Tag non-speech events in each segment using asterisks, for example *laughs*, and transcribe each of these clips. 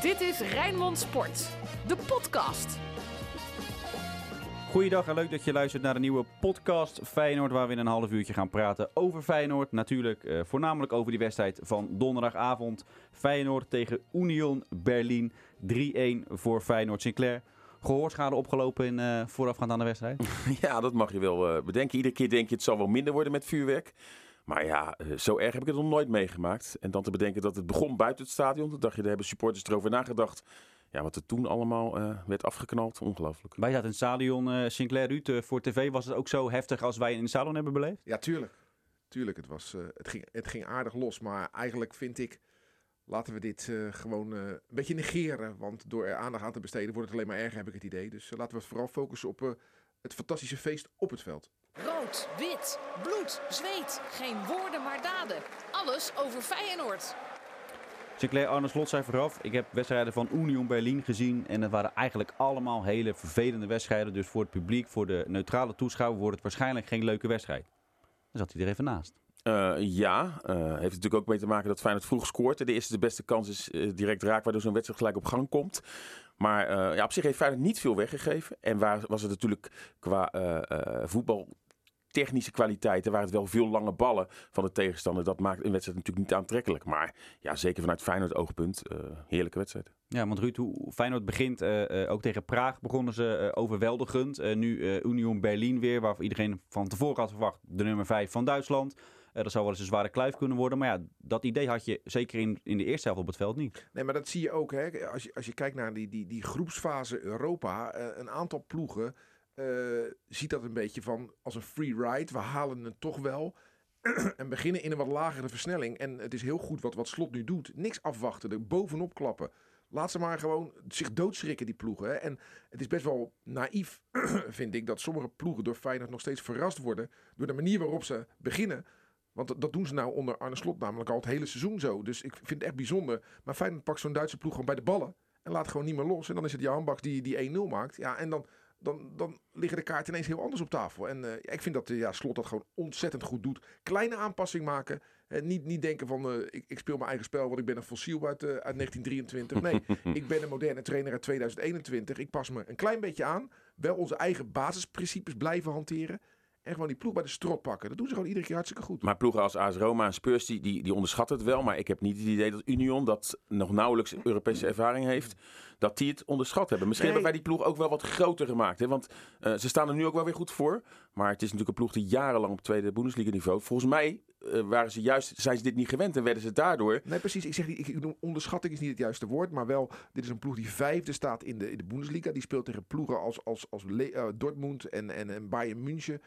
Dit is Rijnmond Sport, de podcast. Goeiedag en leuk dat je luistert naar de nieuwe podcast Feyenoord, waar we in een half uurtje gaan praten over Feyenoord. Natuurlijk eh, voornamelijk over die wedstrijd van donderdagavond. Feyenoord tegen Union Berlin. 3-1 voor Feyenoord Sinclair. Gehoorschade opgelopen in, eh, voorafgaand aan de wedstrijd? *laughs* Ja, dat mag je wel eh, bedenken. Iedere keer denk je het zal wel minder worden met vuurwerk. Maar ja, eh, zo erg heb ik het nog nooit meegemaakt. En dan te bedenken dat het begon buiten het stadion. Toen dacht je, daar hebben supporters erover nagedacht. Ja, wat er toen allemaal eh, werd afgeknald. Ongelooflijk. Wij zaten in het stadion eh, Sinclair Ruud. voor tv was het ook zo heftig als wij in het stadion hebben beleefd? Ja, tuurlijk. Tuurlijk, het, was, eh, het, ging, het ging aardig los. Maar eigenlijk vind ik, laten we dit eh, gewoon eh, een beetje negeren. Want door er aandacht aan te besteden wordt het alleen maar erger, heb ik het idee. Dus laten we vooral focussen op eh, het fantastische feest op het veld. Rood, wit, bloed, zweet. Geen woorden maar daden. Alles over Feyenoord. Sinclair Arne Slot zei vooraf, ik heb wedstrijden van Union Berlin gezien. En het waren eigenlijk allemaal hele vervelende wedstrijden. Dus voor het publiek, voor de neutrale toeschouwer, wordt het waarschijnlijk geen leuke wedstrijd. Dan zat hij er even naast. Eh, ja, eh, heeft natuurlijk ook mee te maken dat Feyenoord vroeg scoort. De eerste de beste kans is eh, direct raak, waardoor zo'n wedstrijd gelijk op gang komt. Maar ja, op zich heeft Feyenoord niet veel weggegeven. En waar was het natuurlijk qua voetbaltechnische kwaliteiten... waren het wel veel lange ballen van de tegenstander. Dat maakt een wedstrijd natuurlijk niet aantrekkelijk. Maar ja, zeker vanuit Feyenoord oogpunt, heerlijke wedstrijd. Ja, want Ruud, hoe Feyenoord begint, ook tegen Praag begonnen ze overweldigend. Nu Union Berlin weer, waarvan iedereen van tevoren had verwacht, de nummer 5 van Duitsland. Eh, dat zou wel eens een zware kluif kunnen worden. Maar ja, dat idee had je zeker in, in de eerste helft op het veld niet. Nee, maar dat zie je ook. Hè? Als, je, als je kijkt naar die, die, die groepsfase Europa, eh, een aantal ploegen eh, ziet dat een beetje van als een free ride. We halen het toch wel. *clears throat* en beginnen in een wat lagere versnelling. En het is heel goed wat, wat Slot nu doet. Niks afwachten, er bovenop klappen. Laat ze maar gewoon zich doodschrikken, die ploegen. En het is best wel naïef, *clears throat* vind ik, dat sommige ploegen door Feyenoord nog steeds verrast worden. Door de manier waarop ze beginnen. Want dat- dat doen ze nou onder Arne Slot namelijk al het hele seizoen zo. Dus ik vind het echt bijzonder. Maar Feyenoord pakt zo'n Duitse ploeg gewoon bij de ballen. En laat gewoon niet meer los. En dan is het Jan Baks die, die 1-0 maakt. Ja, en dan, dan, dan liggen de kaarten ineens heel anders op tafel. En eh, ik vind dat eh, ja, Slot dat gewoon ontzettend goed doet. Kleine aanpassing maken. Eh, niet, niet denken van ik, ik speel mijn eigen spel, want ik ben een fossiel uit, uit 1923. Nee, *laughs* ik ben een moderne trainer uit 2021. Ik pas me een klein beetje aan. Wel onze eigen basisprincipes blijven hanteren. En gewoon die ploeg bij de strot pakken. Dat doen ze gewoon iedere keer hartstikke goed. Maar ploegen als AS Roma en Spurs, die, die, die onderschatten het wel. Maar ik heb niet het idee dat Union, dat nog nauwelijks Europese ervaring heeft, dat die het onderschat hebben. Misschien Nee. hebben wij die ploeg ook wel wat groter gemaakt. Hè? Want eh, ze staan er nu ook wel weer goed voor. Maar het is natuurlijk een ploeg die jarenlang op tweede Bundesliga niveau. Volgens mij eh, waren ze juist, zijn ze dit niet gewend en werden ze daardoor... Nee, precies. Ik zeg niet, ik, onderschatting is niet het juiste woord. Maar wel, dit is een ploeg die vijfde staat in de, in de Bundesliga. Die speelt tegen ploegen als, als, als Le- eh, Dortmund en, en, en Bayern München.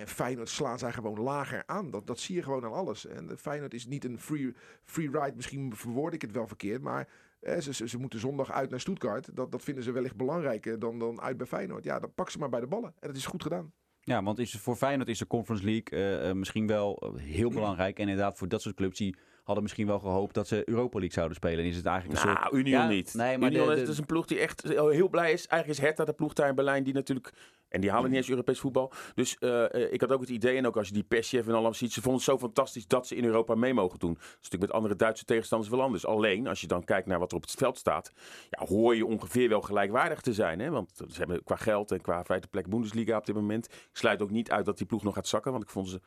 En Feyenoord slaan zij gewoon lager aan. Dat, dat zie je gewoon aan alles. En Feyenoord is niet een free, free ride. Misschien verwoord ik het wel verkeerd. Maar eh, ze, ze, ze moeten zondag uit naar Stuttgart. Dat, dat vinden ze wellicht belangrijker dan, dan uit bij Feyenoord. Ja, dan pak ze maar bij de ballen. En dat is goed gedaan. Ja, want is, voor Feyenoord is de Conference League eh, eh, misschien wel eh, heel *clears throat* belangrijk. En inderdaad, voor dat soort clubs die hadden misschien wel gehoopt dat ze Europa League zouden spelen. En is het eigenlijk een Nou, soort... Union Ja, niet. Nee, maar Union de- is, de- is een ploeg die echt heel blij is. Eigenlijk is Hertha de ploeg daar in Berlijn die natuurlijk... En die halen niet eens Europees voetbal. Dus eh, eh, ik had ook het idee, en ook als je die perschef en allemaal ziet... ze vonden het zo fantastisch dat ze in Europa mee mogen doen. Dat is natuurlijk met andere Duitse tegenstanders wel anders. Alleen, als je dan kijkt naar wat er op het veld staat... Ja, hoor je ongeveer wel gelijkwaardig te zijn. Hè? Want ze hebben qua geld en qua vijfde plek Bundesliga op dit moment. Ik sluit ook niet uit dat die ploeg nog gaat zakken. Want ik vond ze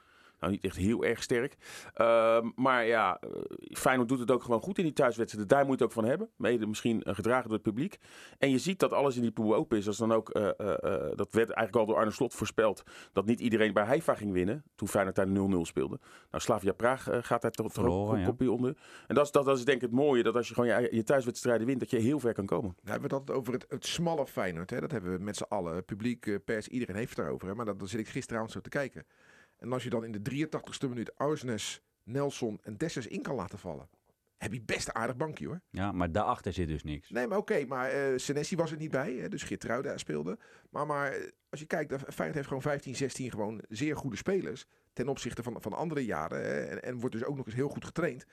nou niet echt heel erg sterk. Ehm, maar ja, eh, Feyenoord doet het ook gewoon goed in die thuiswedstrijden. Daar moet je het ook van hebben. Mede misschien eh, gedragen door het publiek. En je ziet dat alles in die pool open is. Als dan ook, eh, eh, eh, dat werd eigenlijk al door Arne Slot voorspeld. Dat niet iedereen bij Haifa ging winnen. Toen Feyenoord daar 0-0 speelde. Nou, Slavia Praag gaat daar toch ook ja. kopje onder. En dat is, dat, dat is denk ik het mooie. Dat als je gewoon je, je thuiswedstrijden wint. Dat je heel ver kan komen. We hebben het altijd over het, het smalle Feyenoord. Hè? Dat hebben we met z'n allen. Publiek, pers, iedereen heeft het daarover. Hè? Maar dat, dan zit ik gisteravond zo te kijken. En als je dan in de 83ste minuut Arsnes, Nelson en Dessers in kan laten vallen. Heb je best een aardig bankje hoor. Ja, maar daarachter zit dus niks. Nee, maar oké. maar eh Senesi was er niet bij. Hè? Dus Geertruida speelde. Maar, maar eh, als je kijkt, eh, Feyenoord heeft gewoon 15, 16 gewoon zeer goede spelers. Ten opzichte van, van andere jaren. Hè? En, en wordt dus ook nog eens heel goed getraind.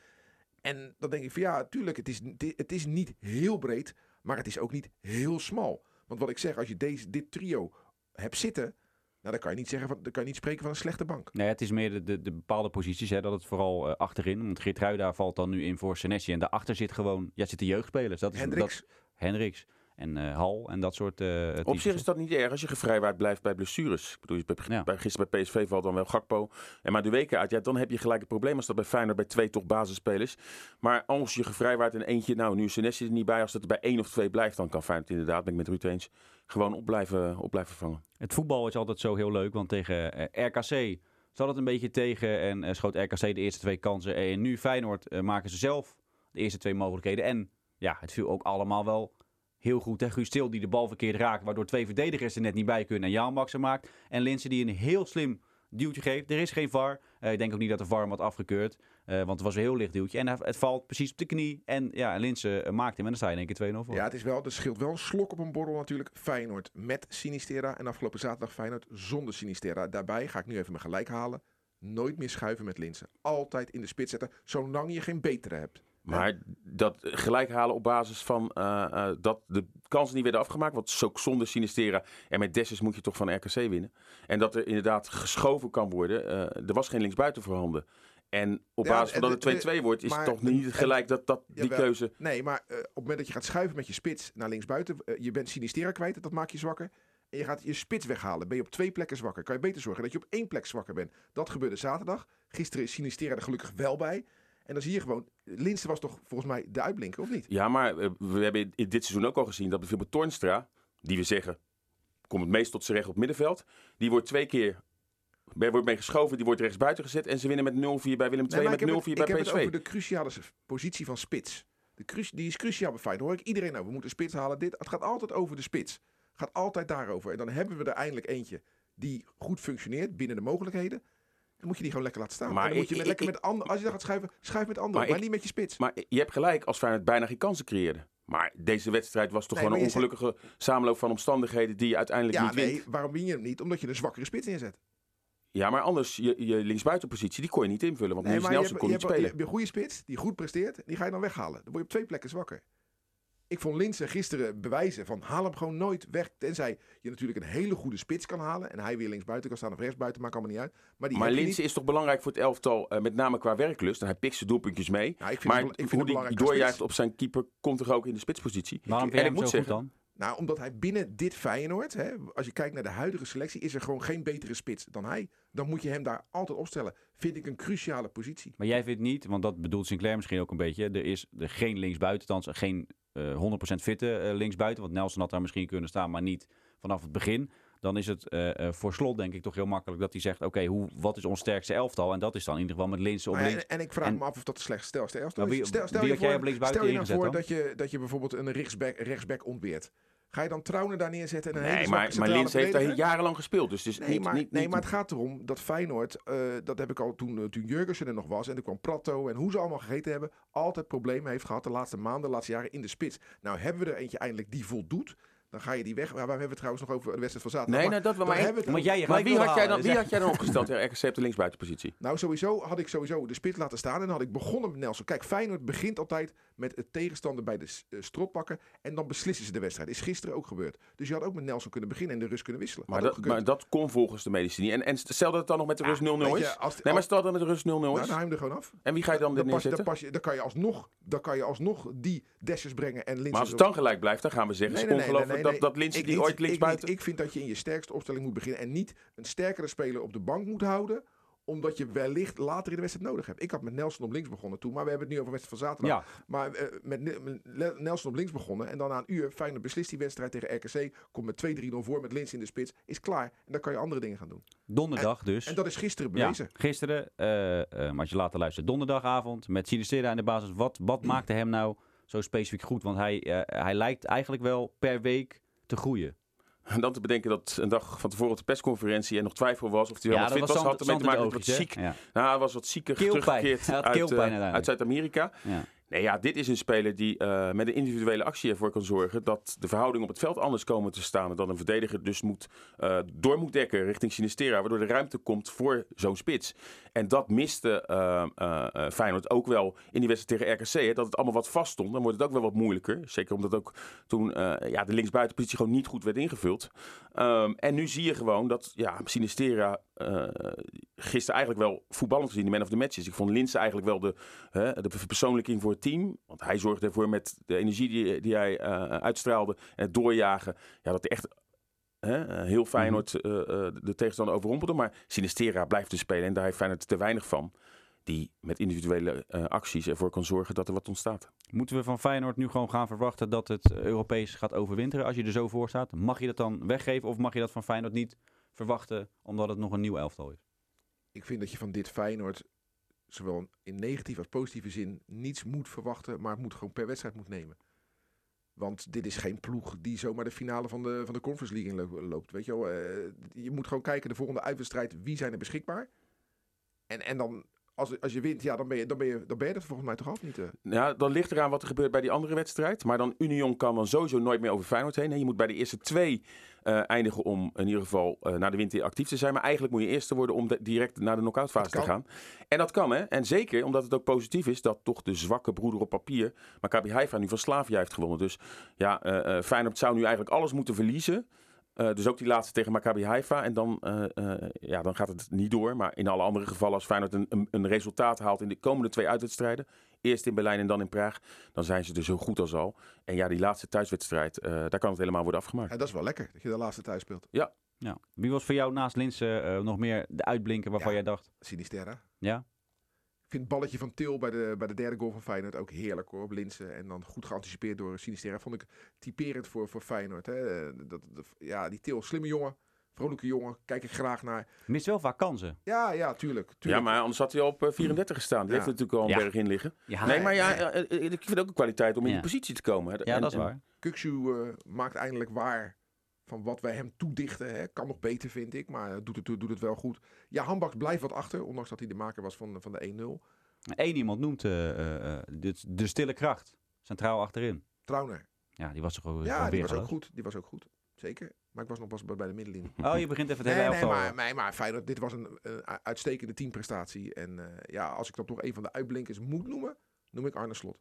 En dan denk ik van ja, tuurlijk, het is, het is niet heel breed. Maar het is ook niet heel smal. Want wat ik zeg, als je deze, dit trio hebt zitten, Nou, dan kan je niet zeggen van, dan kan je niet spreken van een slechte bank. Nee, het is meer de, de, de bepaalde posities. Hè, dat het vooral eh, achterin. Want Geertruida valt dan nu in voor Senesi. En daarachter zit gewoon... Ja, zitten jeugdspelers. Dat is, Hendricks, Dat, Hendricks en eh, Hal en dat soort eh Op zich is dat niet erg als je gevrijwaard blijft bij blessures. Ik bedoel, je bij, Ja. bij, gisteren bij PSV valt dan wel Gakpo en maar de weken uit. Ja, dan heb je gelijk het probleem als dat bij Feyenoord bij twee toch basisspelers. Maar als je gevrijwaard en eentje, nou nu is Senesi er niet bij. Als het er bij één of twee blijft, dan kan Feyenoord inderdaad, ben ik met Ruud eens, gewoon op blijven, op blijven vangen. Het voetbal is altijd zo heel leuk. Want tegen eh, RKC zat het een beetje tegen. En schoot RKC de eerste twee kansen. En nu Feyenoord maken ze zelf de eerste twee mogelijkheden. En ja, het viel ook allemaal wel heel goed. Hè? Guus die de bal verkeerd raakt. Waardoor twee verdedigers er net niet bij kunnen. En Jan maakt. En Linsen die een heel slim duwtje geeft. Er is geen VAR. Eh, ik denk ook niet dat de VAR hem had afgekeurd. eh, want het was een heel licht duwtje. En het valt precies op de knie. En ja, Linsen eh, maakt hem. En dan sta je in één keer 2-0 voor. Ja, het is wel, er scheelt wel een slok op een borrel natuurlijk. Feyenoord met Sinistera en afgelopen zaterdag Feyenoord zonder Sinistera. Daarbij ga ik nu even mijn gelijk halen. Nooit meer schuiven met Linsen. Altijd in de spits zetten, zolang je geen betere hebt. Maar dat gelijk halen op basis van eh, eh, dat de kansen niet werden afgemaakt. Want zo zonder Sinistera en met Dessus moet je toch van RKC winnen. En dat er inderdaad geschoven kan worden. eh, er was geen linksbuiten voorhanden. En op Ja, basis van dat het 2-2 wordt, is maar het toch niet gelijk dat, dat die Jawel. keuze... Nee, maar op het moment dat je gaat schuiven met je spits naar linksbuiten, je bent Sinistera kwijt, dat maakt je zwakker. En je gaat je spits weghalen, ben je op twee plekken zwakker. Kan je beter zorgen dat je op één plek zwakker bent. Dat gebeurde zaterdag. Gisteren is Sinistera er gelukkig wel bij. En dan zie je gewoon, Linsen was toch volgens mij de uitblinker, of niet? Ja, maar eh, we hebben in dit seizoen ook al gezien dat bijvoorbeeld Toornstra, die we zeggen, komt het meest tot zijn recht op middenveld. Die wordt twee keer er wordt mee geschoven, die wordt rechtsbuiten gezet. En ze winnen met 0-4 bij Willem II Nee, met 0-4 het, bij ik heb het PSV. over de cruciale positie van spits. De cru- die is cruciaal bij Feyenoord. Hoor ik iedereen nou, we moeten spits halen. Dit, het gaat altijd over de spits. Het gaat altijd daarover. En dan hebben we er eindelijk eentje die goed functioneert binnen de mogelijkheden. Dan moet je die gewoon lekker laten staan. Maar dan moet je met, lekker met als je dan gaat schuiven, schuif met anderen. Maar niet met je spits. Maar je hebt gelijk als Feyenoord bijna geen kansen creëerde. Maar deze wedstrijd was toch Nee, gewoon een ongelukkige samenloop van omstandigheden die je uiteindelijk Ja, niet wint. nee, waarom win je hem niet? Omdat je een zwakkere spits neerzet. Ja, maar anders, je, je linksbuitenpositie, die kon je niet invullen. Want Nee, je Nelson kon je, niet hebt, je spelen. hebt een goede spits die goed presteert. Die ga je dan weghalen. Dan word je op twee plekken zwakker. Ik vond Linsen gisteren bewijzen van haal hem gewoon nooit weg. Tenzij je natuurlijk een hele goede spits kan halen. En hij weer linksbuiten kan staan of rechtsbuiten, maakt allemaal niet uit. Maar, die Maar heb je Linse niet. is toch belangrijk voor het elftal, eh, met name qua werklust. En hij pikt zijn doelpuntjes mee. Nou, ik vind maar ik vind hoe doorjuicht spits. op zijn keeper komt toch ook in de spitspositie. Waarom En ik moet zo goed zeggen, dan? Nou, omdat hij binnen dit Feyenoord, hè, als je kijkt naar de huidige selectie, is er gewoon geen betere spits dan hij. Dan moet je hem daar altijd opstellen. Vind ik een cruciale positie. Maar jij vindt niet, want dat bedoelt Sinclair misschien ook een beetje. Er is er geen linksbuiten, althans geen eh 100% fitte eh, linksbuiten. Want Nelson had daar misschien kunnen staan, maar niet vanaf het begin. Dan is het eh, eh, voor slot denk ik toch heel makkelijk dat hij zegt... oké, hoe wat is ons sterkste elftal? En dat is dan in ieder geval met Linsen op links. en, en ik vraag en- me af of dat de slechtste Maar wie- stel, stel je voor, stel je nou ingezet voor dat je, dat je bijvoorbeeld een rechtsback, rechtsback ontbeert. Ga je dan Trouwen daar neerzetten en een hele Nee, zwakke maar, maar Linse heeft daar jarenlang gespeeld. Dus is Nee, niet, maar, niet, nee, niet- maar het gaat erom dat Feyenoord, eh, dat heb ik al toen, eh, toen Jurgensen er nog was en toen kwam Prato en hoe ze allemaal gegeten hebben, altijd problemen heeft gehad de laatste maanden, de laatste jaren in de spits. Nou hebben we er eentje eindelijk die voldoet. Dan ga je die weg. Maar we hebben het trouwens nog over de wedstrijd van zaterdag. Nee, maar nou, dat wel. dan Maar, we jij je maar gelijk wie, had jij dan, wie had jij dan opgesteld RKC op de linksbuitenpositie? Nou, sowieso had ik sowieso de spits laten staan. En dan had ik begonnen met Nelson. Kijk, Feyenoord begint altijd met het tegenstander bij de eh, strot pakken. En dan beslissen ze de wedstrijd. Is gisteren ook gebeurd. Dus je had ook met Nelson kunnen beginnen en de rust kunnen wisselen. Maar dat, maar dat kon volgens de medici niet. En, en stel dat het dan nog met de rust 0-0 Weet je, is. als- Nee, maar stel dat het met de rust 0-0 nou, is. dan haal je hem er gewoon af. En wie ga je dan, Dan, er pas dan, pas je, dan, kan je alsnog, dan kan je alsnog die Dessers brengen en Linsen. Maar als het dan gelijk blijft, dan gaan we zeggen... Nee, nee, dat, dat Ik die ooit ik linksbuiten... niet. Ik vind dat je in je sterkste opstelling moet beginnen. En niet een sterkere speler op de bank moet houden omdat je wellicht later in de wedstrijd nodig hebt. Ik had met Nelson op links begonnen toen. Maar we hebben het nu over wedstrijd van zaterdag. Ja, Maar eh, met, Nelson op links begonnen. En dan na een uur, Feyenoord beslist die wedstrijd tegen RKC. Komt met 2-3-0 voor met Lins in de spits. Is klaar. En dan kan je andere dingen gaan doen. donderdag dus. En dat is gisteren Ja, bewezen. gisteren, eh, eh, als je later luistert, donderdagavond met Sinistera in de basis. Wat, wat *clears throat* maakte hem nou zo specifiek goed? Want hij, eh, hij lijkt eigenlijk wel per week te groeien. En dan te bedenken dat een dag van tevoren op de persconferentie er nog twijfel was of hij wel Ja, wat fit was zand- Had ermee te maken met wat oogjes, hè? ziek. Ja. Nou, hij was wat zieker Keelpijn. teruggekeerd Hij had uit, eh, uit Zuid-Amerika. Ja. Nee, ja, dit is een speler die eh, met een individuele actie ervoor kan zorgen dat de verhoudingen op het veld anders komen te staan. Dat een verdediger dus moet, eh, door moet dekken richting Sinistera, waardoor de ruimte komt voor zo'n spits. En dat miste eh, Feyenoord ook wel in die wedstrijd tegen RKC. Hè, dat het allemaal wat vast stond. Dan wordt het ook wel wat moeilijker. Zeker omdat ook toen ja, de linksbuitenpositie gewoon niet goed werd ingevuld. Ehm, en nu zie je gewoon dat ja, Sinistera eh, gisteren eigenlijk wel voetballend gezien de man of the match is. Ik vond Linse eigenlijk wel de, hè, de verpersoonlijking voor het team. Want hij zorgde ervoor met de energie die, die hij eh, uitstraalde en het doorjagen. Ja, dat hij echt heel Feyenoord eh, eh, de tegenstander overrompelde. Maar Sinistera blijft dus spelen en daar heeft Feyenoord te weinig van. Die met individuele acties ervoor kan zorgen dat er wat ontstaat. Moeten we van Feyenoord nu gewoon gaan verwachten dat het Europees gaat overwinteren als je er zo voor staat? Mag je dat dan weggeven of mag je dat van Feyenoord niet verwachten omdat het nog een nieuw elftal is? Ik vind dat je van dit Feyenoord, zowel in negatieve als positieve zin, niets moet verwachten, maar het moet gewoon per wedstrijd moet nemen. Want dit is geen ploeg die zomaar de finale van de, van de Conference League inlo- loopt. Weet je, wel? Eh, je moet gewoon kijken de volgende uitwedstrijd, wie zijn er beschikbaar? En, en dan, als, als je wint, ja, dan ben je, dan ben je, dan ben je het volgens mij toch af niet. eh. Ja, dan ligt eraan wat er gebeurt bij die andere wedstrijd. Maar dan Union kan dan sowieso nooit meer over Feyenoord heen. Je moet bij de eerste twee eh, eindigen om in ieder geval eh, naar de winter actief te zijn. Maar eigenlijk moet je eerste worden om de- direct naar de knock-out fase te gaan. En dat kan hè. En zeker omdat het ook positief is dat toch de zwakke broeder op papier, Maccabi Haifa, nu van Slavia heeft gewonnen. Dus ja, eh, Feyenoord zou nu eigenlijk alles moeten verliezen. Dus ook die laatste tegen Maccabi Haifa. En dan, ja, dan gaat het niet door. Maar in alle andere gevallen, als Feyenoord een, een, een resultaat haalt in de komende twee uitwedstrijden. Eerst in Berlijn en dan in Praag. Dan zijn ze er zo goed als al. En ja, die laatste thuiswedstrijd, eh, daar kan het helemaal worden afgemaakt. Ja, dat is wel lekker, dat je de laatste thuis speelt. Ja. Wie was voor jou naast Linse eh, nog meer de uitblinker waarvan Ja. jij dacht, Sinisterra. ja? Ik vind het balletje van Til bij de, bij de derde goal van Feyenoord ook heerlijk hoor. Op Linsen. En dan goed geanticipeerd door Sinisterra. Vond ik typerend voor, voor Feyenoord. Hè. Eh, Dat, dat, ja, die Til, slimme jongen. Vrolijke jongen. Kijk ik graag naar. Mist wel vaak kansen. Ja, ja, tuurlijk. Ja, tuurlijk. maar anders had hij al op eh, 34 gestaan. Die Ja. heeft natuurlijk al een Ja. berg in liggen. Ja, nee, maar ja, eh, eh, ik vind het ook een kwaliteit om in Ja. die positie te komen. hè. ja En- dat is waar. Kuksu eh, maakt eindelijk waar van wat wij hem toedichten. Hè. Kan nog beter, vind ik. Maar doet het, doet het wel goed. Ja, Hambaks blijft wat achter. Ondanks dat hij de maker was van, van de 1-0. Eén iemand noemt eh, eh, eh, de, de stille kracht. Centraal achterin. Trauner. Ja, die was toch gewoon Ja, die was ook goed. Die was ook goed. Zeker. Maar ik was nog pas bij de middenlinie. *laughs* Oh, je begint even het Nee, hele nee, elftal. maar, nee, maar Feyenoord, dit was een, een uitstekende teamprestatie. En eh, ja, als ik dan toch een van de uitblinkers moet noemen, noem ik Arne Slot.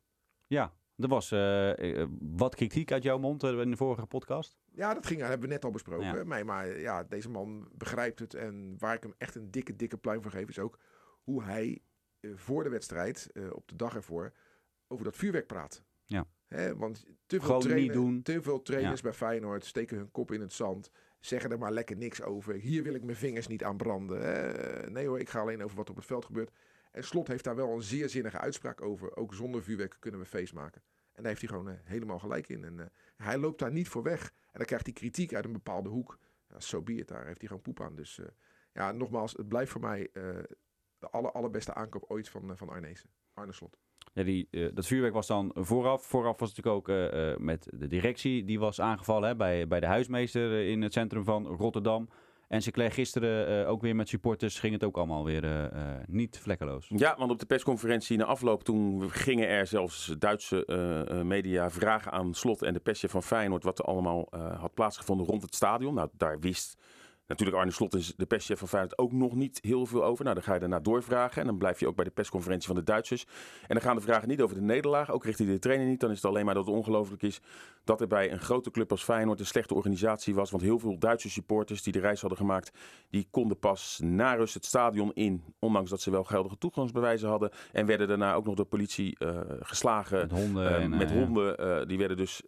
Ja, er was eh, eh, wat kritiek uit jouw mond in de vorige podcast. Ja, dat ging, dat hebben we net al besproken. Ja. Maar, maar ja, deze man begrijpt het. En waar ik hem echt een dikke, dikke pluim voor geef, is ook hoe hij voor de wedstrijd, op de dag ervoor, over dat vuurwerk praat. Ja. Hè, want te veel, Gewoon niet trainen- doen. te veel trainers bij Feyenoord steken hun kop in het zand. Zeggen er maar lekker niks over. Hier wil ik mijn vingers niet aan branden. hè. nee hoor, ik ga alleen over wat op het veld gebeurt. En Slot heeft daar wel een zeer zinnige uitspraak over. Ook zonder vuurwerk kunnen we feest maken. En daar heeft hij gewoon eh, helemaal gelijk in. En eh, hij loopt daar niet voor weg. En dan krijgt hij kritiek uit een bepaalde hoek. Ja, so be it, daar heeft hij gewoon poep aan. Dus eh, ja, nogmaals, het blijft voor mij de aller, allerbeste aankoop ooit van, van Arnezen. Arne Slot. Eh, dat vuurwerk was dan vooraf. Vooraf was het natuurlijk ook eh, eh, met de directie. Die was aangevallen hè, bij, bij de huismeester in het centrum van Rotterdam. En ze kreeg gisteren ook weer met supporters. Ging het ook allemaal weer niet vlekkeloos. Ja, want op de persconferentie na afloop toen gingen er zelfs Duitse media vragen aan Slot en de persje van Feyenoord wat er allemaal had plaatsgevonden rond het stadion. Nou, daar wist natuurlijk Arne Slot en de perschef van Feyenoord ook nog niet heel veel over. Nou, dan ga je daarna doorvragen en dan blijf je ook bij de persconferentie van de Duitsers. En dan gaan de vragen niet over de nederlaag, ook richting de trainer niet. Dan is het alleen maar dat het ongelooflijk is dat er bij een grote club als Feyenoord een slechte organisatie was. Want heel veel Duitse supporters die de reis hadden gemaakt, die konden pas na rust het stadion in. Ondanks dat ze wel geldige toegangsbewijzen hadden. En werden daarna ook nog door politie eh, geslagen. Met honden. Eh, en, met eh, honden, die werden dus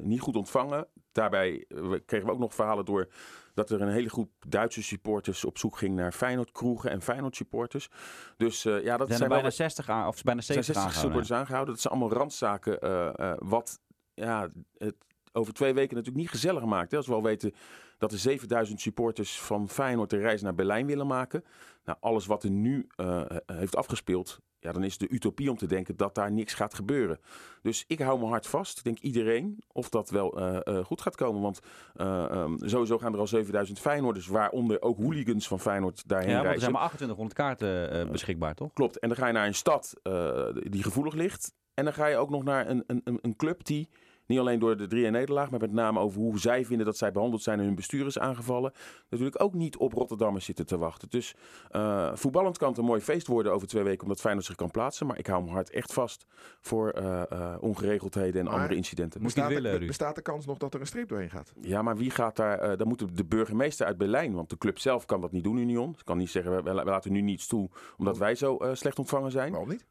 niet goed ontvangen. Daarbij kregen we ook nog verhalen door dat er een hele groep Duitse supporters op zoek ging naar Feyenoord kroegen en Feyenoord supporters. Dus eh, ja, dat zijn zijn wel bijna wat- 60 aan, of bijna er zijn 70 60 aangehouden. supporters aangehouden. Dat zijn allemaal randzaken eh, eh, wat ja, het over twee weken natuurlijk niet gezellig maakt. Hè? Als we al weten dat er 7000 supporters van Feyenoord de reis naar Berlijn willen maken. Nou, alles wat er nu eh, heeft afgespeeld, ja, dan is het de utopie om te denken dat daar niks gaat gebeuren. Dus ik hou mijn hart vast. Ik denk iedereen of dat wel eh, eh, goed gaat komen. Want eh, ehm, sowieso gaan er al 7000 Feyenoorders, waaronder ook hooligans van Feyenoord daarheen Ja, want er reizen. zijn maar 2800 kaarten eh, beschikbaar, toch? Klopt. En dan ga je naar een stad eh, die gevoelig ligt. En dan ga je ook nog naar een, een- een club die niet alleen door de 3-1 nederlaag, maar met name over hoe zij vinden dat zij behandeld zijn en hun bestuur is aangevallen, natuurlijk ook niet op Rotterdammers zitten te wachten. Dus eh, voetballend kan het een mooi feest worden over twee weken, omdat Feyenoord zich kan plaatsen. Maar ik hou mijn hart echt vast voor eh, eh, ongeregeldheden en Maar- andere incidenten. Moet Bestaat, willen, er, bestaat de kans nog dat er een streep doorheen gaat? Ja, maar wie gaat daar? eh, dan moet de burgemeester uit Berlijn, want de club zelf kan dat niet doen, Union. Ze kan niet zeggen, we, we laten nu niets toe omdat wij zo eh, slecht ontvangen zijn. Waarom niet?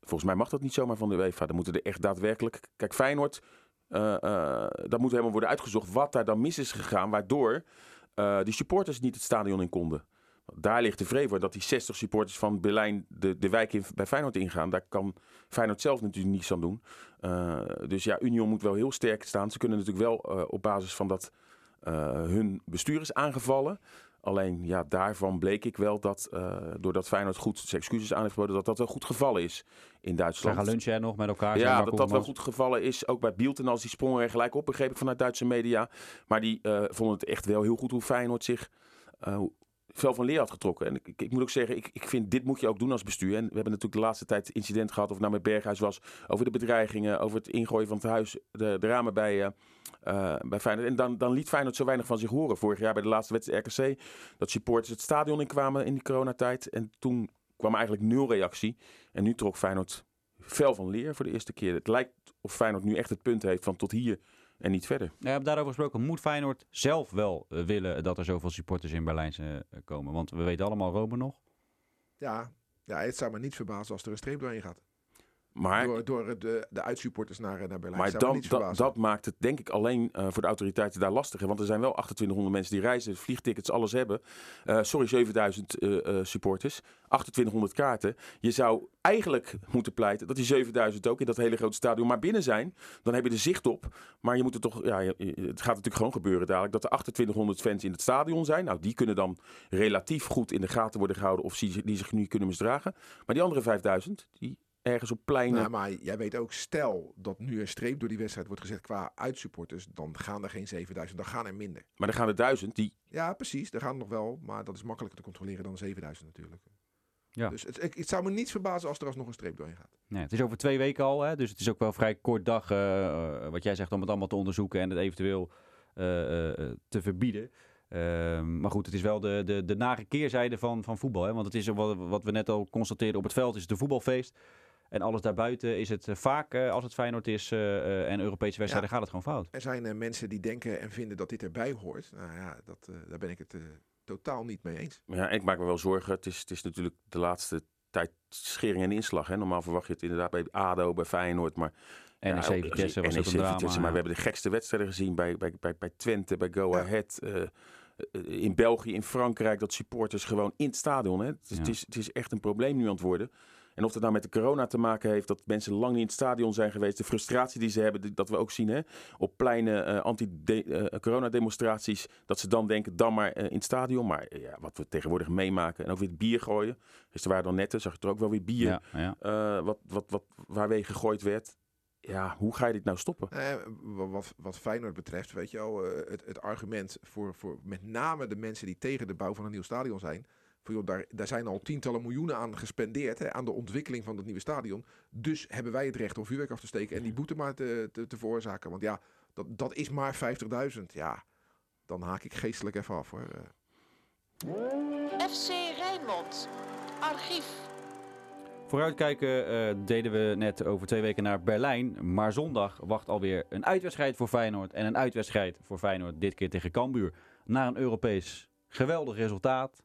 Volgens mij mag dat niet zomaar van de UEFA. Dan moeten er echt daadwerkelijk. Kijk, Feyenoord. eh dat moet helemaal worden uitgezocht wat daar dan mis is gegaan. Waardoor eh die supporters niet het stadion in konden. Daar ligt de vrever dat die 60 supporters van Berlijn de, de wijk in, bij Feyenoord ingaan. Daar kan Feyenoord zelf natuurlijk niets aan doen. Dus ja, Union moet wel heel sterk staan. Ze kunnen natuurlijk wel op basis van dat hun bestuur is aangevallen. Alleen ja, daarvan bleek ik wel dat eh, doordat Feyenoord goed zijn excuses aan heeft geboden, dat dat wel goed gevallen is in Duitsland. gaan lunchen hè, nog met elkaar. Ja, dat dat wel goed gevallen is. Ook bij Bielten als die sprongen er gelijk op, begreep ik vanuit Duitse media. Maar die eh, vonden het echt wel heel goed hoe Feyenoord zich eh, veel van leer had getrokken. En ik, ik, moet ook zeggen, ik, ik vind dit moet je ook doen als bestuur. En we hebben natuurlijk de laatste tijd incident gehad, of het nou met Berghuis was, over de bedreigingen, over het ingooien van het huis, de, de ramen bij, eh, bij Feyenoord. En dan, dan liet Feyenoord zo weinig van zich horen. Vorig jaar bij de laatste wedstrijd RKC, dat supporters het stadion in kwamen in die coronatijd. En toen kwam eigenlijk nul reactie. En nu trok Feyenoord fel van leer voor de eerste keer. Het lijkt of Feyenoord nu echt het punt heeft van tot hier en niet verder. Ja, daarover gesproken, moet Feyenoord zelf wel eh, willen dat er zoveel supporters in Berlijn eh, komen? Want we weten allemaal Rome nog. Ja, ja, het zou me niet verbazen als er een streep doorheen gaat. Maar, Door, door de, de uitsupporters naar, naar Berlijn. maar dan, dat, dat maakt het denk ik alleen eh, voor de autoriteiten daar lastiger. Want er zijn wel 2800 mensen die reizen, vliegtickets, alles hebben. Eh, sorry, 7000 eh, eh, supporters. 2800 kaarten. Je zou eigenlijk moeten pleiten dat die 7000 ook in dat hele grote stadion maar binnen zijn. Dan heb je er zicht op. Maar je moet er toch, ja, je- het gaat natuurlijk gewoon gebeuren dadelijk dat er 2800 fans in het stadion zijn. Nou, die kunnen dan relatief goed in de gaten worden gehouden of die zich nu kunnen misdragen. Maar die andere 5000, die ergens op pleinen. Nou, maar jij weet ook, stel dat nu een streep door die wedstrijd wordt gezet qua uitsupporters, dan gaan er geen 7000, dan gaan er minder. maar er gaan er duizend die Ja, precies, er gaan er nog wel, maar dat is makkelijker te controleren dan 7000 natuurlijk. Ja. Dus het, ik- het zou me niet verbazen als er alsnog een streep doorheen gaat. Nee, het is over twee weken al, hè, dus het is ook wel een vrij kort dag, eh, eh, wat jij zegt, om het allemaal te onderzoeken en het eventueel eh, eh, te verbieden. Ehm, maar goed, het is wel de, de, de nare keerzijde van, van voetbal. Hè? Want het is wat, wat we net al constateerden op het veld, is het een voetbalfeest. En alles daarbuiten is het eh, vaak, eh, als het Feyenoord is eh, eh, en Europese wedstrijden, gaat het gewoon fout. Er zijn mensen die denken en vinden dat dit erbij hoort. Nou ja, dat, daar ben ik het totaal niet mee eens. Ja, ik maak me wel zorgen. Het is, het is natuurlijk de laatste tijd schering en inslag. Hè. Normaal verwacht je het inderdaad bij ADO, bij Feyenoord. Maar, NEC ja, ook- Vitesse was NEC, ook een drama. Vitesse, maar ja. we hebben de gekste wedstrijden gezien bij, bij, bij, bij Twente, bij Go Ja. Ahead. in België, in Frankrijk, dat supporters gewoon in het stadion. Hè. Het, is, Ja. het, is, het is echt een probleem nu aan het worden. En of dat nou met de corona te maken heeft, dat mensen lang niet in het stadion zijn geweest. De frustratie die ze hebben, dat we ook zien hè, op pleinen eh, anti-corona-demonstraties. dat ze dan denken, dan maar eh, in het stadion. Maar eh, ja, wat we tegenwoordig meemaken. En ook weer het bier gooien. Gisteren waren dan netten, zag je er ook wel weer bier. Ja, ja. eh, wat, wat, wat, waarmee gegooid werd. Ja, hoe ga je dit nou stoppen? Eh, wa- wat, wat Feyenoord betreft, weet je wel, eh, het, het argument voor, voor met name de mensen die tegen de bouw van een nieuw stadion zijn. Joh, daar, daar zijn al tientallen miljoenen aan gespendeerd, hè, aan de ontwikkeling van het nieuwe stadion. Dus hebben wij het recht om vuurwerk af te steken en die boete maar te, te, te veroorzaken. Want ja, dat, dat is maar 50.000. Ja, dan haak ik geestelijk even af hoor. Eh, FC Rijnmond. Archief. Vooruitkijken eh, deden we net over twee weken naar Berlijn. Maar zondag wacht alweer een uitwedstrijd voor Feyenoord. En een uitwedstrijd voor Feyenoord, dit keer tegen Cambuur. Na een Europees geweldig resultaat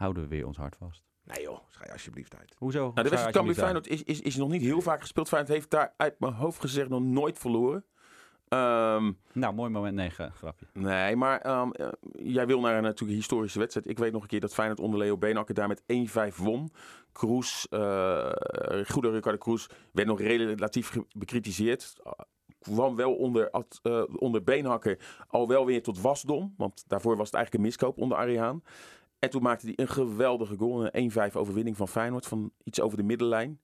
houden we weer ons hart vast. nee joh, schij alsjeblieft uit. Hoezo? Nou, de wedstrijd Cambuur Feyenoord is, is, is nog niet heel vaak gespeeld. Feyenoord heeft daar uit mijn hoofd gezegd nog nooit verloren. Ehm. Nou, mooi moment. Nee, ge- grapje. nee, maar ehm, eh, jij wil naar een natuurlijk historische wedstrijd. Ik weet nog een keer dat Feyenoord onder Leo Beenhakker daar met 1-5 won. Kroes, eh goede Ricardo Kroes, werd nog relatief bekritiseerd. Uh, kwam wel onder, ad- eh, onder Beenhakker al wel weer tot wasdom. Want daarvoor was het eigenlijk een miskoop onder Ariaan. En toen maakte hij een geweldige goal. Een 1-5 overwinning van Feyenoord van iets over de middenlijn.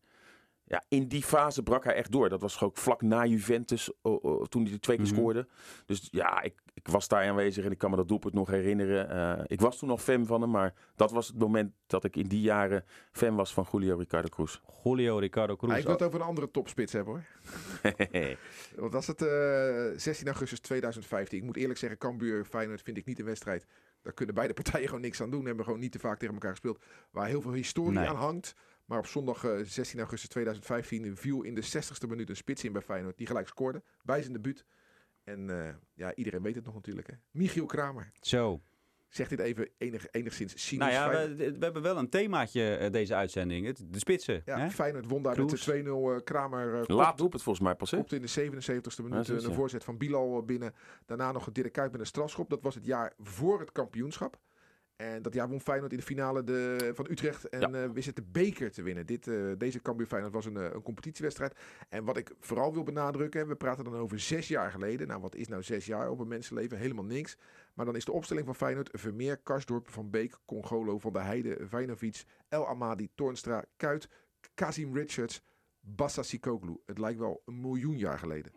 ja, in die fase brak hij echt door. Dat was ook vlak na Juventus, oh, oh, toen hij de twee keer Mhm. scoorde. Dus ja, ik, ik was daar aanwezig en ik kan me dat doelpunt nog herinneren. Eh, ik was toen nog fan van hem, maar dat was het moment dat ik in die jaren fan was van Julio Ricardo Cruz. Julio Ricardo Cruz. Ah, ik wil het over een andere topspits hebben hoor. *laughs* Wat was het? eh 16 augustus 2015. Ik moet eerlijk zeggen, Cambuur Feyenoord vind ik niet een wedstrijd. Daar kunnen beide *laughs* partijen gewoon niks aan doen. Hebben gewoon niet te vaak tegen elkaar gespeeld. Waar heel veel historie Nee. aan hangt. Maar op zondag eh, 16 augustus 2015 viel in de 60ste minuut een spits in bij Feyenoord. Die gelijk scoorde. Bij zijn debuut. En eh, ja, iedereen weet het nog natuurlijk. Hè. Michiel Kramer. Zo. Zegt dit even enig, enigszins cynisch. Nou ja, we, we hebben wel een themaatje eh, deze uitzending. Het, de spitsen. ja, hè? Feyenoord won daar Kroes. met de 2-0. eh, Kramer eh, Laat doelpunt volgens mij pas? Kopte in de 77ste minuut zoiets, een ja. voorzet van Bilal binnen. Daarna nog een Dirk Kuyt met een strafschop. Dat was het jaar voor het kampioenschap. En dat jaar won Feyenoord in de finale de, van Utrecht en Ja. wist het de beker te winnen. Dit, eh, deze Cambuur Feyenoord was een, eh, een competitiewedstrijd. En wat ik vooral wil benadrukken, we praten dan over zes jaar geleden. Nou, wat is nou zes jaar op een mensenleven? Helemaal niks. Maar dan is de opstelling van Feyenoord Vermeer, Karsdorp, Van Beek, Congolo, Van der Heijden, Vijnovic, El Amadi, Toornstra, Kuit, Kazim Richards, Bassa Sikoglu. Het lijkt wel een miljoen jaar geleden.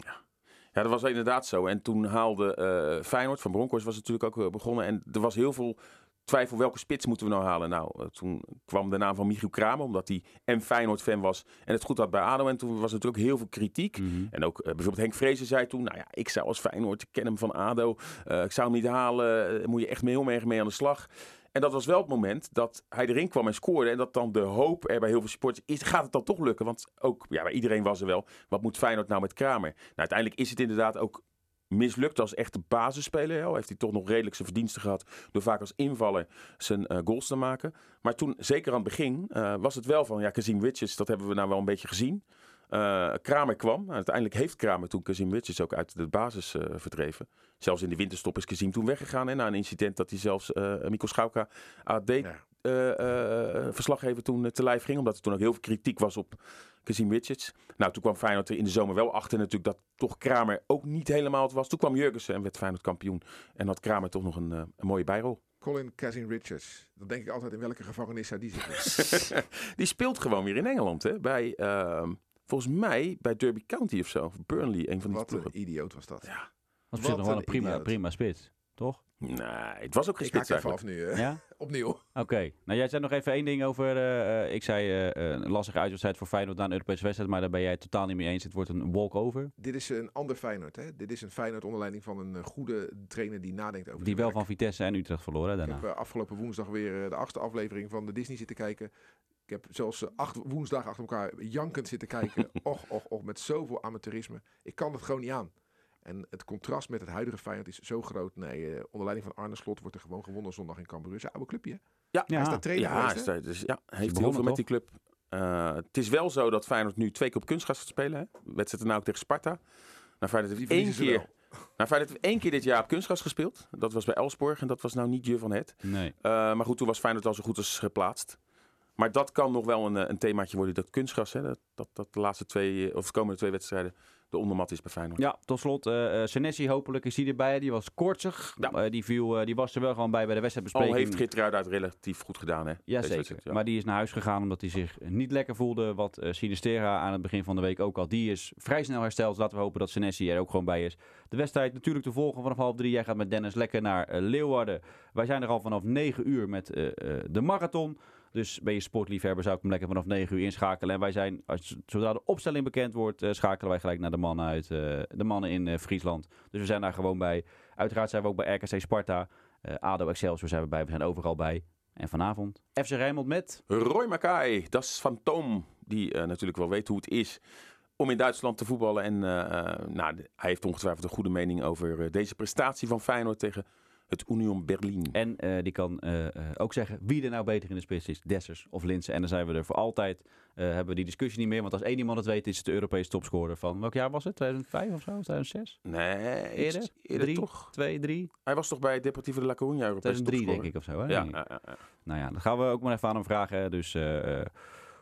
Ja, dat was inderdaad zo. En toen haalde Feyenoord, van Bronckhorst was natuurlijk ook begonnen. En er was heel veel twijfel, welke spits moeten we nou halen? Nou, eh, toen kwam de naam van Michiel Kramer, omdat hij en Feyenoord-fan was en het goed had bij ADO. En toen was er natuurlijk heel veel kritiek. Mhm. En ook eh, bijvoorbeeld Henk Vrezen zei toen, nou ja, ik zou als Feyenoord, ik ken hem van ADO, eh, ik zou hem niet halen, moet je echt mee heel erg mee aan de slag. En dat was wel het moment dat hij erin kwam en scoorde. En dat dan de hoop er bij heel veel supporters is, gaat het dan toch lukken? Want ook, ja, bij iedereen was er wel, wat moet Feyenoord nou met Kramer? Nou, uiteindelijk is het inderdaad ook mislukt als echte basisspeler. Al heeft hij toch nog redelijk zijn verdiensten gehad door vaak als invaller zijn eh, goals te maken. Maar toen, zeker aan het begin, eh, was het wel van, ja, Kazim Richards, dat hebben we nou wel een beetje gezien. Eh, Kramer kwam. Uiteindelijk heeft Kramer toen Kazim Richards ook uit de basis eh, verdreven. Zelfs in de winterstop is Kazim toen weggegaan. Hè, na een incident dat hij zelfs eh Mikko Schauka AD. Eh, eh, verslaggever toen eh, te lijf ging. Omdat er toen ook heel veel kritiek was op Kazim Richards. Nou, toen kwam Feyenoord er in de zomer wel achter natuurlijk dat toch Kramer ook niet helemaal het was. Toen kwam Jurgensen en werd Feyenoord kampioen. En had Kramer toch nog een, eh, een mooie bijrol. Colin Kazim Richards. Dan denk ik altijd in welke gevangenis zou die zitten. *laughs* Die speelt gewoon weer in Engeland. Hè? Bij, ehm, volgens mij bij Derby County of zo. Of Burnley, een van die Wat ploegen. een idioot was dat. Ja. Dat zich nog wel een een prima, idioot. prima spits, toch? Nee, het was ook Ik even eigenlijk. af nu. hè. Ja? *laughs* Opnieuw. Oké. Nou, jij zei nog even één ding over... eh, eh, ik zei eh, eh, een lastige uitwedstrijd voor Feyenoord na een Europese wedstrijd. Maar daar ben jij het totaal niet mee eens. Het wordt een walkover. Dit is een ander Feyenoord. Hè? Dit is een Feyenoord onder leiding van een eh, goede trainer die nadenkt over Die wel van. Vitesse en Utrecht verloren hè, Ik daarna. heb eh, afgelopen woensdag weer eh, de achtste aflevering van de Disney zitten kijken. Ik heb zelfs eh, acht woensdagen achter elkaar jankend zitten kijken. *laughs* och, och, och, met zoveel amateurisme. Ik kan het gewoon niet aan. En het contrast met het huidige Feyenoord is zo groot. Nee, eh, onder leiding van Arne Slot wordt er gewoon gewonnen zondag in Cambuur. Zijn oude clubje. hè? Ja, Hij is Ja. daar trainer ja, geweest, is daar- dus, ja hij heeft heel veel met die club. Eh, het is wel zo dat Feyenoord nu twee keer op kunstgras gaat spelen. Hè? Wedstrijd nou ook tegen Sparta. Nou, Feyenoord heeft één keer, nou, Feyenoord heeft één keer dit jaar op kunstgras gespeeld. Dat was bij Elsborg en dat was nou niet je van het. Nee. Eh, maar goed, toen was Feyenoord al zo goed als geplaatst. Maar dat kan nog wel een, eh, een themaatje worden, dat kunstgras. Hè? Dat, dat, dat de laatste twee, eh, of de komende twee wedstrijden de ondermat is bij Feyenoord. Ja, tot slot. eh, Senesi hopelijk is hij erbij. Die was koortsig. Ja. Die, viel, die was er wel gewoon bij bij de Al wedstrijdbespreking. heeft Geertruida het relatief goed gedaan. Hè? Ja. Maar die is naar huis gegaan omdat hij zich niet lekker voelde. Wat eh Sinistera aan het begin van de week ook al. Die is vrij snel hersteld. Dus laten we hopen dat Senesi er ook gewoon bij is. De wedstrijd natuurlijk te volgen vanaf half drie. Jij gaat met Dennis lekker naar Leeuwarden. Wij zijn er al vanaf negen uur met de marathon. Dus ben je sportliefhebber zou ik hem lekker vanaf 9 uur inschakelen. En wij zijn, als, zodra de opstelling bekend wordt, eh, schakelen wij gelijk naar de mannen uit eh, de mannen in eh, Friesland. Dus we zijn daar gewoon bij. Uiteraard zijn we ook bij RKC Sparta. ADO Excelsior zijn we bij. We zijn overal bij. En vanavond FC Rijnmond met... Roy Mackay, dat is Fantoom, die natuurlijk wel weet hoe het is om in Duitsland te voetballen. En nou, hij heeft ongetwijfeld een goede mening over deze prestatie van Feyenoord tegen het Union Berlin. En eh, die kan eh, eh, ook zeggen wie er nou beter in de spits is. Dessers of Linsen. En dan zijn we er voor altijd. hebben we die discussie niet meer. Want als één iemand het weet, is het de Europese topscorer van... Welk jaar was het? 2005 of zo? 2006? Nee, Eerder? iets eerder Drie? toch? 2, 3? Hij was toch bij Deportivo de La Coruña Europese 2003 denk ik of zo. Hè? Ja, ja, ja, ja. Nou ja, dat gaan we ook maar even aan hem vragen. Dus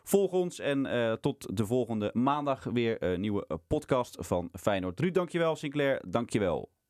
volg ons en tot de volgende maandag weer een nieuwe podcast van Feyenoord. Ruud, dankjewel. Sinclair, dankjewel.